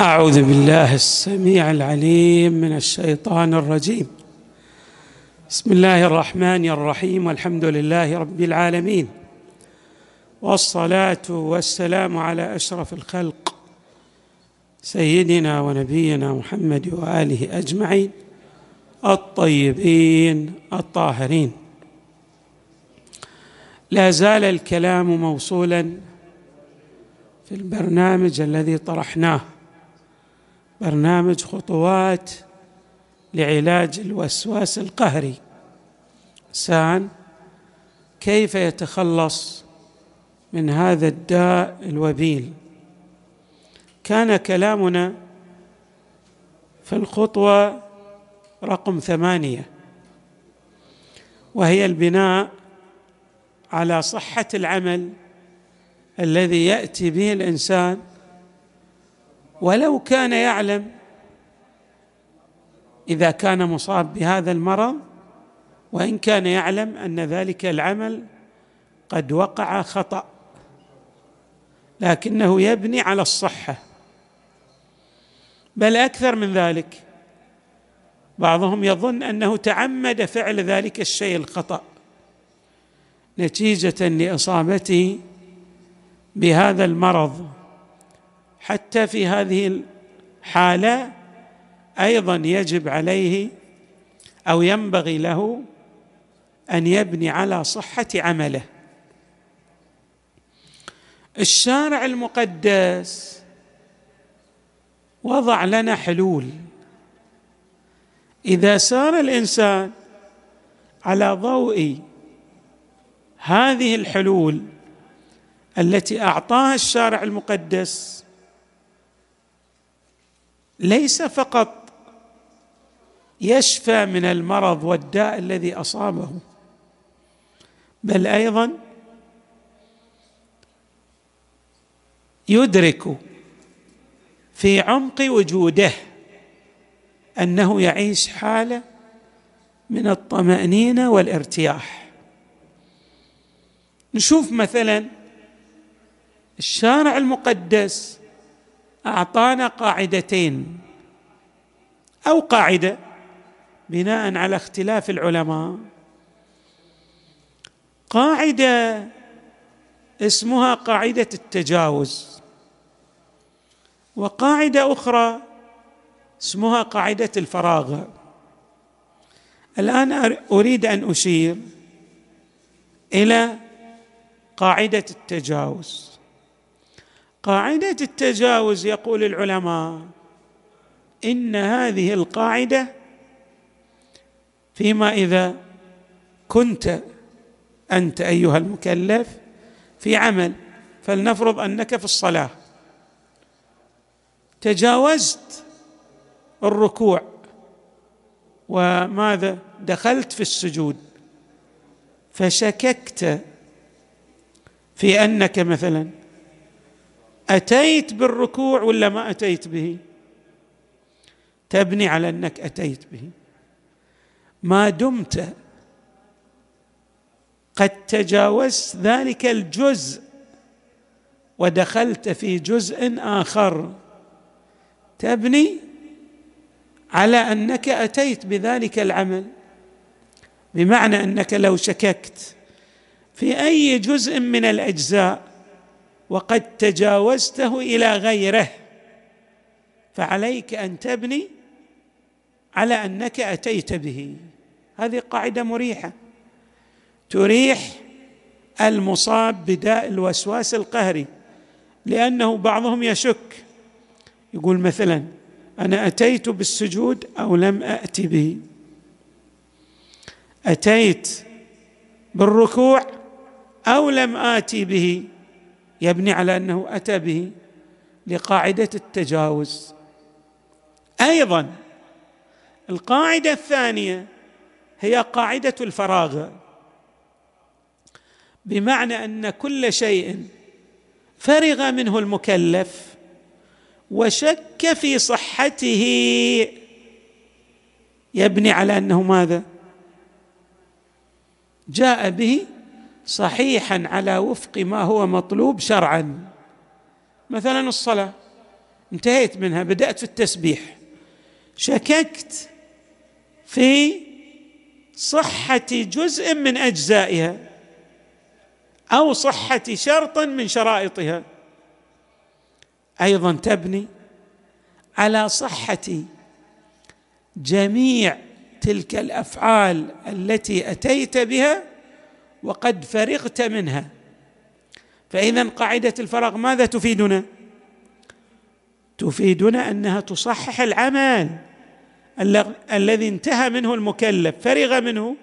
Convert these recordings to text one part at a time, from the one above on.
أعوذ بالله السميع العليم من الشيطان الرجيم. بسم الله الرحمن الرحيم والحمد لله رب العالمين والصلاة والسلام على أشرف الخلق سيدنا ونبينا محمد وآله أجمعين الطيبين الطاهرين. لا زال الكلام موصولا في البرنامج الذي طرحناه برنامج خطوات لعلاج الوسواس القهري. انسان كيف يتخلص من هذا الداء الوبيل؟ كان كلامنا في الخطوة رقم ثمانية وهي البناء على صحة العمل الذي يأتي به الإنسان ولو كان يعلم إذا كان مصاب بهذا المرض وإن كان يعلم أن ذلك العمل قد وقع خطأ لكنه يبني على الصحة. بل أكثر من ذلك بعضهم يظن أنه تعمد فعل ذلك الشيء الخطأ. نتيجة لإصابته بهذا المرض حتى في هذه الحالة أيضا يجب عليه أو ينبغي له أن يبني على صحة عمله. الشارع المقدس وضع لنا حلول. إذا سار الإنسان على ضوء هذه الحلول التي أعطاها الشارع المقدس ليس فقط يشفى من المرض والداء الذي أصابه بل أيضا يدرك في عمق وجوده أنه يعيش حالة من الطمأنينة والارتياح. نشوف مثلا الشارع المقدس أعطانا قاعدتين أو قاعدة بناء على اختلاف العلماء. قاعدة اسمها قاعدة التجاوز وقاعدة أخرى اسمها قاعدة الفراغ. الآن أريد أن أشير إلى قاعدة التجاوز. قاعدة التجاوز يقول العلماء. إن هذه القاعدة فيما إذا كنت أنت أيها المكلف في عمل فلنفرض أنك في الصلاة. تجاوزت الركوع وماذا؟ دخلت في السجود. فشككت في أنك مثلا أتيت بالركوع ولا ما أتيت به؟ تبني على أنك أتيت به. ما دمت قد تجاوزت ذلك الجزء ودخلت في جزء آخر. تبني على أنك أتيت بذلك العمل بمعنى أنك لو شككت في أي جزء من الأجزاء وقد تجاوزته إلى غيره. فعليك أن تبني على أنك أتيت به. هذه قاعدة مريحة. تريح المصاب بداء الوسواس القهري لأنه بعضهم يشك. يقول مثلا أنا أتيت بالسجود أو لم ات به. أتيت بالركوع أو لم آتي به. يبني على أنه أتى به لقاعدة التجاوز. أيضا القاعدة الثانية هي قاعدة الفراغ بمعنى أن كل شيء فرغ منه المكلف وشك في صحته. يبني على أنه ماذا؟ جاء به صحيحا على وفق ما هو مطلوب شرعا. مثلا الصلاة. انتهيت منها بدأت في التسبيح. شككت في صحة جزء من أجزائها أو صحة شرط من شرائطها. أيضا تبني على صحة جميع تلك الأفعال التي أتيت بها وقد فرغت منها. فإذا قاعدة الفراغ ماذا تفيدنا؟ تفيدنا أنها تصحح العمل الذي انتهى منه المكلف فرغ منه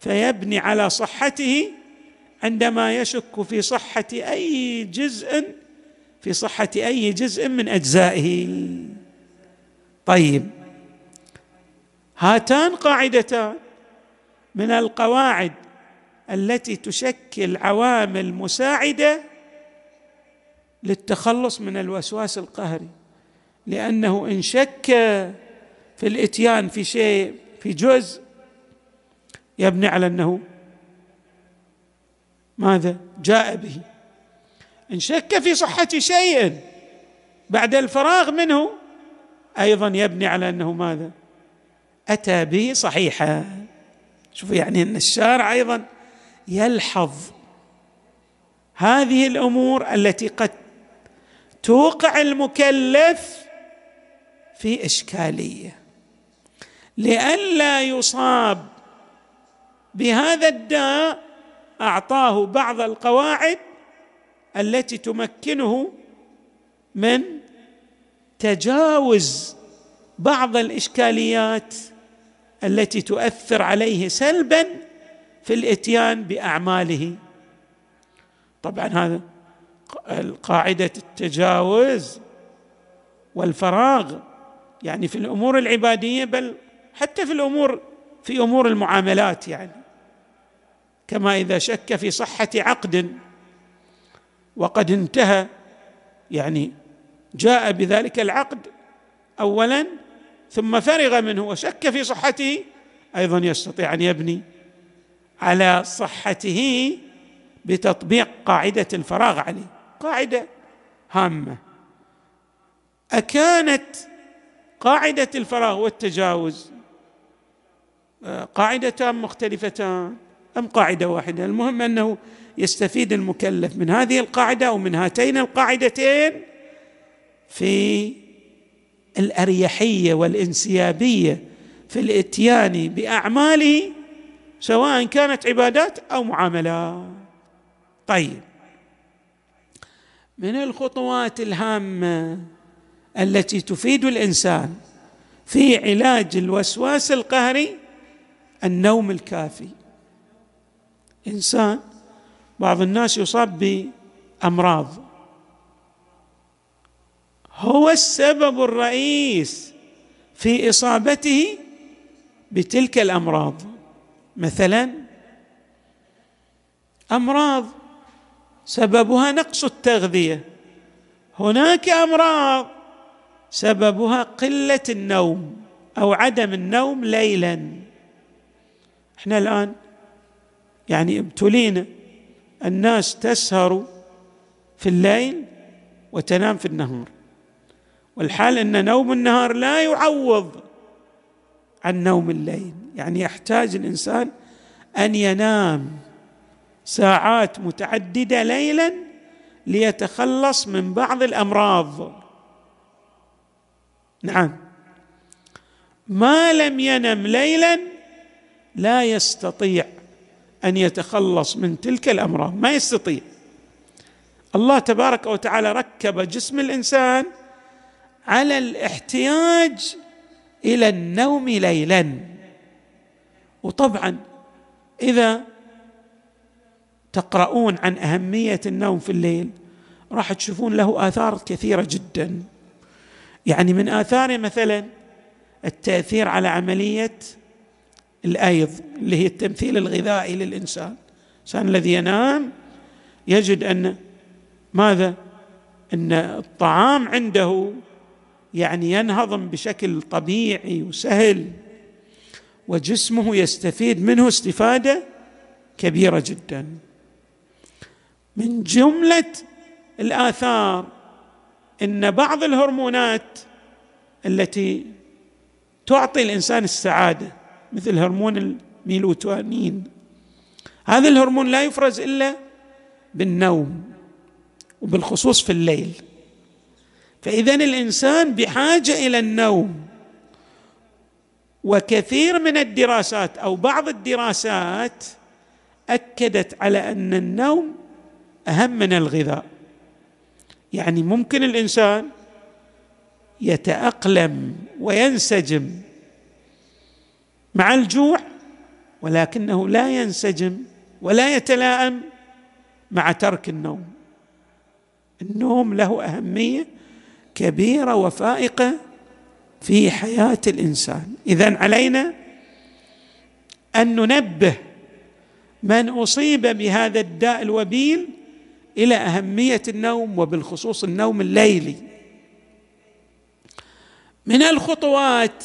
فيبني على صحته عندما يشك في صحة أي جزء في صحة أي جزء من أجزائه. طيب هاتان قاعدتان من القواعد التي تشكل عوامل مساعدة للتخلص من الوسواس القهري. لأنه إن شك في الإتيان في شيء في جزء يبني على أنه ماذا؟ جاء به. إن شك في صحة شيء بعد الفراغ منه أيضا يبني على أنه ماذا؟ أتى به صحيحا. شوفوا يعني إن الشارع أيضا يلحظ هذه الأمور التي قد توقع المكلف في إشكالية. لئلا يصاب بهذا الداء أعطاه بعض القواعد التي تمكنه من تجاوز بعض الإشكاليات التي تؤثر عليه سلبا في الإتيان بأعماله. طبعا هذا قاعدة التجاوز والفراغ يعني في الأمور العبادية بل حتى في الأمور في أمور المعاملات يعني. كما إذا شك في صحة عقد وقد انتهى يعني جاء بذلك العقد اولا ثم فرغ منه وشك في صحته أيضا يستطيع أن يبني على صحته بتطبيق قاعدة الفراغ عليه قاعدة هامة. أكانت قاعدة الفراغ والتجاوز آه، قاعدتان مختلفتان أم قاعدة واحدة؟ المهم أنه يستفيد المكلف من هذه القاعدة أو من هاتين القاعدتين في الأريحية والإنسيابية في الإتيان بأعماله سواء كانت عبادات أو معاملات. طيب. من الخطوات الهامة التي تفيد الإنسان في علاج الوسواس القهري النوم الكافي. إنسان بعض الناس يصاب بامراض هو السبب الرئيس في إصابته بتلك الأمراض. مثلا أمراض سببها نقص التغذية. هناك أمراض سببها قلة النوم أو عدم النوم ليلا. إحنا الآن يعني ابتلينا الناس تسهر في الليل وتنام في النهار. والحال أن نوم النهار لا يعوض عن نوم الليل. يعني يحتاج الإنسان أن ينام ساعات متعددة ليلا ليتخلص من بعض الأمراض. نعم. ما لم ينم ليلا لا يستطيع أن يتخلص من تلك الأمراض. ما يستطيع. الله تبارك وتعالى ركب جسم الإنسان على الاحتياج إلى النوم ليلا. وطبعا إذا تقرؤون عن أهمية النوم في الليل راح تشوفون له آثار كثيرة جدا. يعني من آثاره مثلا التأثير على عملية الأيض اللي هي التمثيل الغذائي للإنسان. الإنسان الذي ينام يجد أن ماذا؟ أن الطعام عنده يعني ينهضم بشكل طبيعي وسهل وجسمه يستفيد منه استفادة كبيرة جدا. من جملة الآثار إن بعض الهرمونات التي تعطي الإنسان السعادة مثل هرمون الميلوتونين هذا الهرمون لا يفرز إلا بالنوم وبالخصوص في الليل. فاذا الإنسان بحاجة إلى النوم. وكثير من الدراسات أو بعض الدراسات أكدت على أن النوم أهم من الغذاء. يعني ممكن الإنسان يتأقلم وينسجم مع الجوع ولكنه لا ينسجم ولا يتلائم مع ترك النوم. النوم له أهمية كبيرة وفائقة في حياة الإنسان. اذا علينا أن ننبه من أصيب بهذا الداء الوبيل إلى أهمية النوم وبالخصوص النوم الليلي. من الخطوات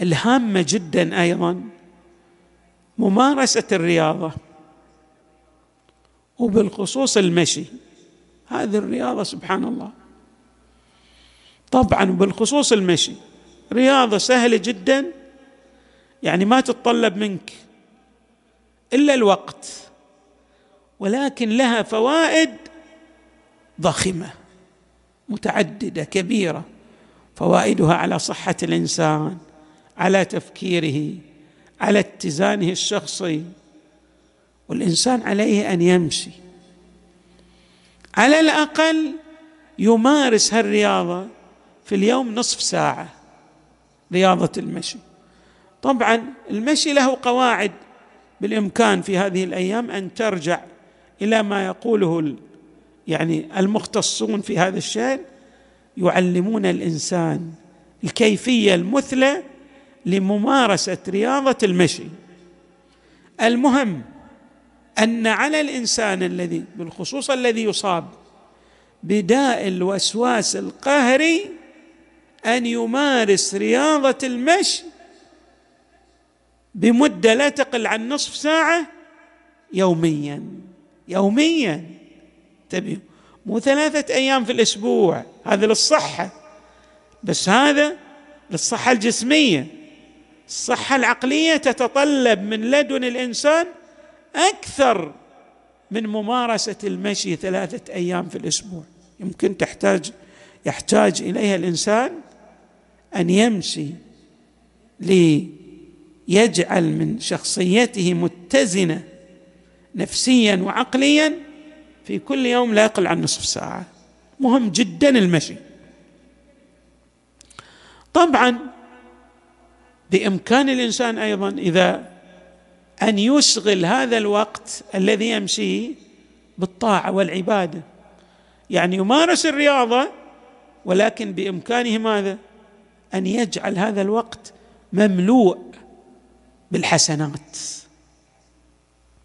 الهامة جدا أيضا ممارسة الرياضة وبالخصوص المشي. هذه الرياضة سبحان الله طبعا بالخصوص المشي. رياضة سهلة جدا يعني ما تتطلب منك إلا الوقت ولكن لها فوائد ضخمة متعددة كبيرة فوائدها على صحة الإنسان على تفكيره على اتزانه الشخصي. والإنسان عليه أن يمشي. على الأقل يمارس هالرياضة في اليوم نصف ساعة رياضة المشي. طبعا المشي له قواعد بالإمكان في هذه الأيام أن ترجع إلى ما يقوله يعني المختصون في هذا الشأن يعلمون الإنسان الكيفية المثلى لممارسة رياضة المشي. المهم أن على الإنسان الذي بالخصوص الذي يصاب بداء الوسواس القهري أن يمارس رياضة المشي بمدة لا تقل عن نصف ساعة يوميا. يوميا. انتبهوا مو ثلاثة أيام في الأسبوع. هذا للصحة. بس هذا للصحة الجسمية. الصحة العقلية تتطلب من لدن الإنسان أكثر من ممارسة المشي ثلاثة أيام في الأسبوع. يمكن تحتاج يحتاج إليها الإنسان أن يمشي ليجعل من شخصيته متزنة نفسيا وعقليا في كل يوم لا يقل عن نصف ساعة. مهم جدا المشي. طبعا بإمكان الإنسان أيضا إذا أن يشغل هذا الوقت الذي يمشي بالطاعة والعبادة. يعني يمارس الرياضة ولكن بإمكانه ماذا؟ أن يجعل هذا الوقت مملوء بالحسنات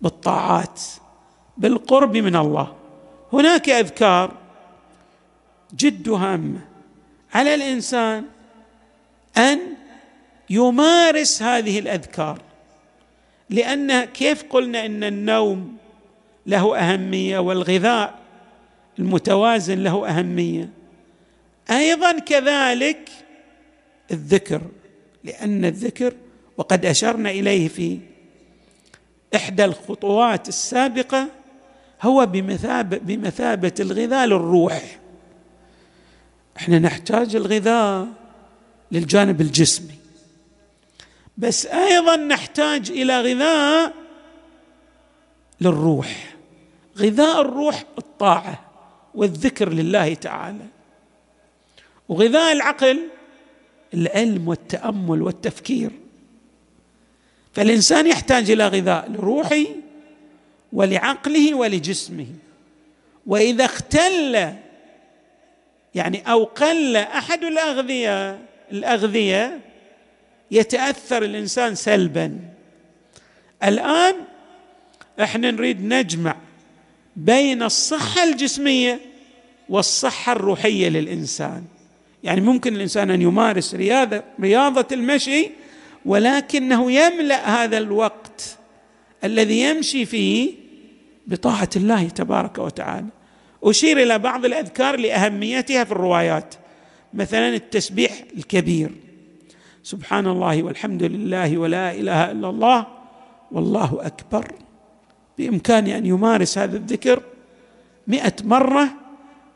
بالطاعات بالقرب من الله. هناك أذكار جد هامه على الإنسان أن يمارس هذه الأذكار لأن كيف قلنا إن النوم له أهمية والغذاء المتوازن له أهمية؟ أيضا كذلك الذكر لأن الذكر وقد أشرنا إليه في إحدى الخطوات السابقة هو بمثابه بمثابة الغذاء للروح. إحنا نحتاج الغذاء للجانب الجسمي. بس أيضا نحتاج إلى غذاء للروح. غذاء الروح الطاعة والذكر لله تعالى. وغذاء العقل العلم والتأمل والتفكير. فالإنسان يحتاج إلى غذاء لروحه ولعقله ولجسمه. وإذا اختل يعني أو قل أحد الأغذية الأغذية يتأثر الإنسان سلبا. الآن إحنا نريد نجمع بين الصحة الجسمية والصحة الروحية للإنسان. يعني ممكن الإنسان أن يمارس رياضه رياضة المشي ولكنه يملأ هذا الوقت الذي يمشي فيه بطاعة الله تبارك وتعالى. أشير إلى بعض الأذكار لأهميتها في الروايات مثلا التسبيح الكبير. سبحان الله والحمد لله ولا إله إلا الله والله أكبر. بامكانه أن يمارس هذا الذكر مئة مرة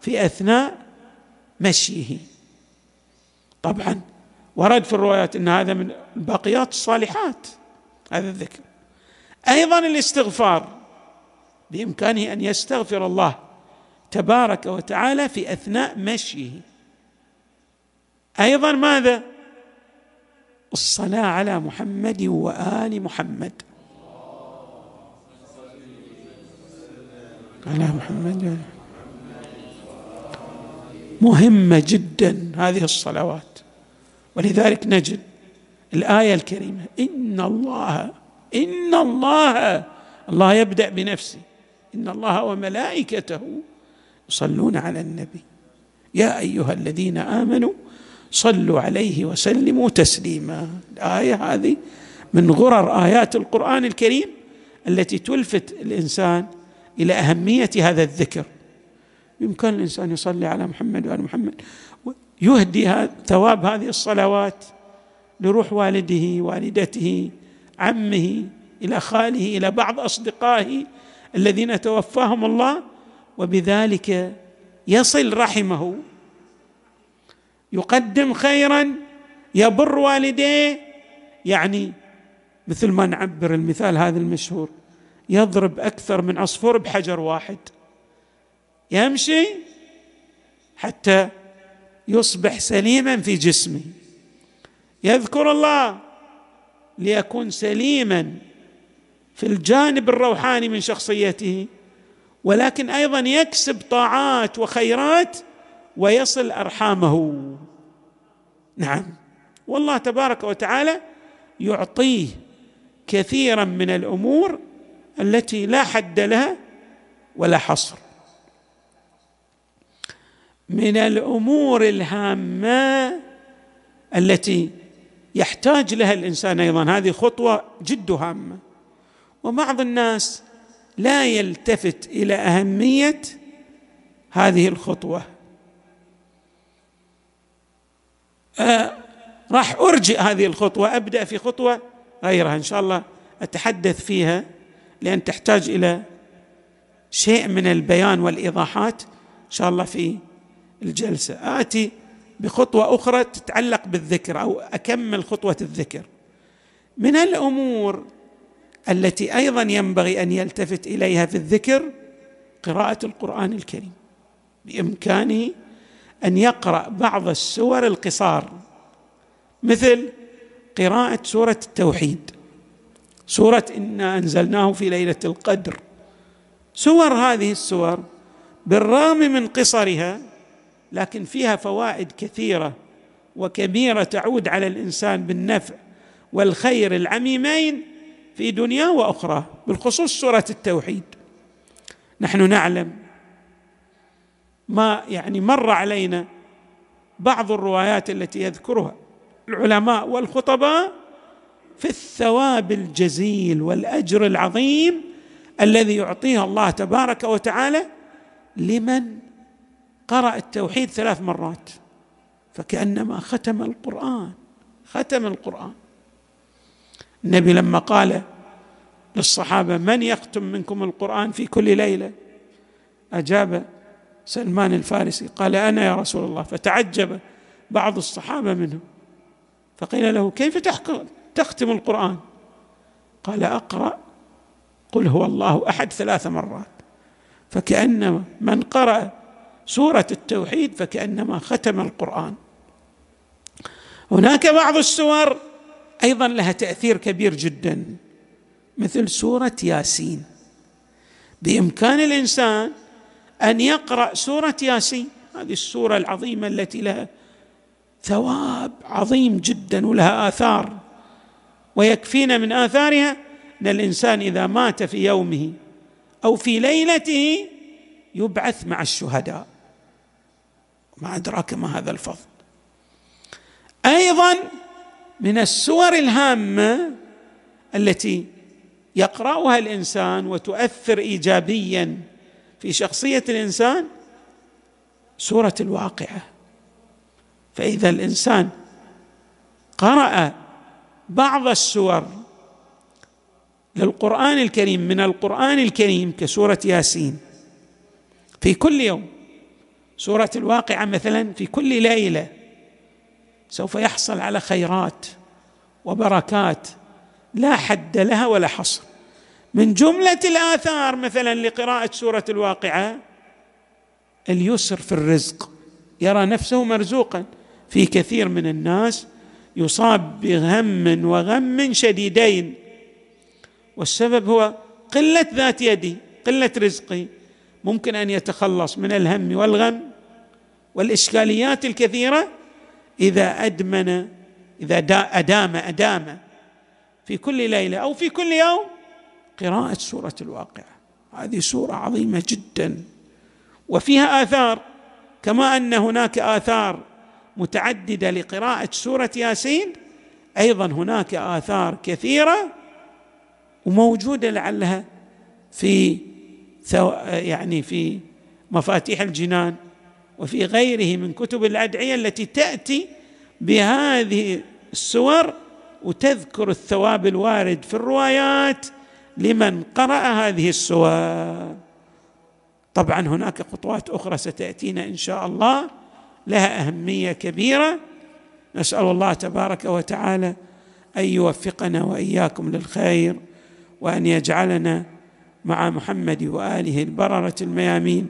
في أثناء مشيه. طبعا. ورد في الروايات إن هذا من الباقيات الصالحات هذا الذكر. أيضا الاستغفار بإمكانه أن يستغفر الله تبارك وتعالى في أثناء مشيه. أيضا ماذا؟ الصلاة على محمد وآل محمد. على محمد. مهمة جدا هذه الصلوات. ولذلك نجد الآية الكريمة إن الله إن الله الله يبدأ بنفسه إن الله وملائكته يصلون على النبي. يا أيها الذين آمنوا صلوا عليه وسلموا تسليما. الآية هذه من غرر آيات القرآن الكريم التي تلفت الإنسان إلى أهمية هذا الذكر. يمكن الإنسان يصلي على محمد وآل محمد. يهدي ثواب هذه الصلوات لروح والده والدته عمه إلى خاله إلى بعض أصدقائه الذين توفاهم الله. وبذلك يصل رحمه. يقدم خيرا يبر والديه. يعني مثل ما نعبر المثال هذا المشهور يضرب أكثر من عصفور بحجر واحد. يمشي حتى يصبح سليما في جسمه. يذكر الله ليكون سليما في الجانب الروحاني من شخصيته ولكن أيضا يكسب طاعات وخيرات ويصل أرحامه. نعم. والله تبارك وتعالى يعطيه كثيرا من الأمور التي لا حد لها ولا حصر. من الأمور الهامة التي يحتاج لها الإنسان أيضا. هذه خطوة جد هامة. وبعض الناس لا يلتفت إلى أهمية هذه الخطوة. آه راح أرجئ هذه الخطوة أبدأ في خطوة غيرها إن شاء الله أتحدث فيها لأن تحتاج إلى شيء من البيان والإيضاحات إن شاء الله في الجلسة. آتي بخطوة أخرى تتعلق بالذكر أو أكمل خطوة الذكر. من الأمور التي أيضا ينبغي أن يلتفت إليها في الذكر قراءة القرآن الكريم. بامكانه أن يقرأ بعض السور القصار مثل قراءة سورة التوحيد سورة إنا أنزلناه في ليلة القدر. سور هذه السور بالرغم من قصرها لكن فيها فوائد كثيرة وكبيرة تعود على الإنسان بالنفع والخير العميمين في دنيا وأخرى بالخصوص سورة التوحيد. نحن نعلم ما يعني مر علينا بعض الروايات التي يذكرها العلماء والخطباء في الثواب الجزيل والأجر العظيم الذي يعطيه الله تبارك وتعالى لمن قرأ التوحيد ثلاث مرات فكأنما ختم القرآن ختم القرآن. النبي لما قال للصحابة من يختم منكم القرآن في كل ليلة؟ أجاب سلمان الفارسي قال أنا يا رسول الله. فتعجب بعض الصحابة منهم فقيل له كيف تختم القرآن؟ قال أقرأ قل هو الله أحد ثلاث مرات. فكأن من قرأ سورة التوحيد فكأنما ختم القرآن. هناك بعض السور أيضا لها تأثير كبير جدا مثل سورة ياسين. بإمكان الإنسان أن يقرأ سورة ياسين هذه السورة العظيمة التي لها ثواب عظيم جدا ولها آثار ويكفينا من آثارها أن الإنسان إذا مات في يومه أو في ليلته يبعث مع الشهداء. ما أدراك ما هذا الفضل. أيضا من السور الهامة التي يقرأها الإنسان وتؤثر إيجابيا في شخصية الإنسان سورة الواقعة. فإذا الإنسان قرأ بعض السور للقرآن الكريم من القرآن الكريم كسورة ياسين في كل يوم سورة الواقعة مثلا في كل ليلة سوف يحصل على خيرات وبركات لا حد لها ولا حصر. من جملة الآثار مثلا لقراءة سورة الواقعة اليسر في الرزق. يرى نفسه مرزوقا. في كثير من الناس يصاب بهم وغم شديدين. والسبب هو قلة ذات يدي قلة رزقي. ممكن أن يتخلص من الهم والغم والإشكاليات الكثيرة إذا أدمن إذا أدام أدام في كل ليلة أو في كل يوم قراءة سورة الواقعة. هذه سورة عظيمة جدا. وفيها آثار كما أن هناك آثار متعددة لقراءة سورة ياسين أيضا هناك آثار كثيرة وموجودة لعلها في يعني في مفاتيح الجنان. وفي غيره من كتب الأدعية التي تأتي بهذه السور وتذكر الثواب الوارد في الروايات لمن قرأ هذه السور. طبعا هناك خطوات أخرى ستأتينا إن شاء الله لها أهمية كبيرة. نسأل الله تبارك وتعالى أن يوفقنا وإياكم للخير وأن يجعلنا مع محمد وآله البررة الميامين.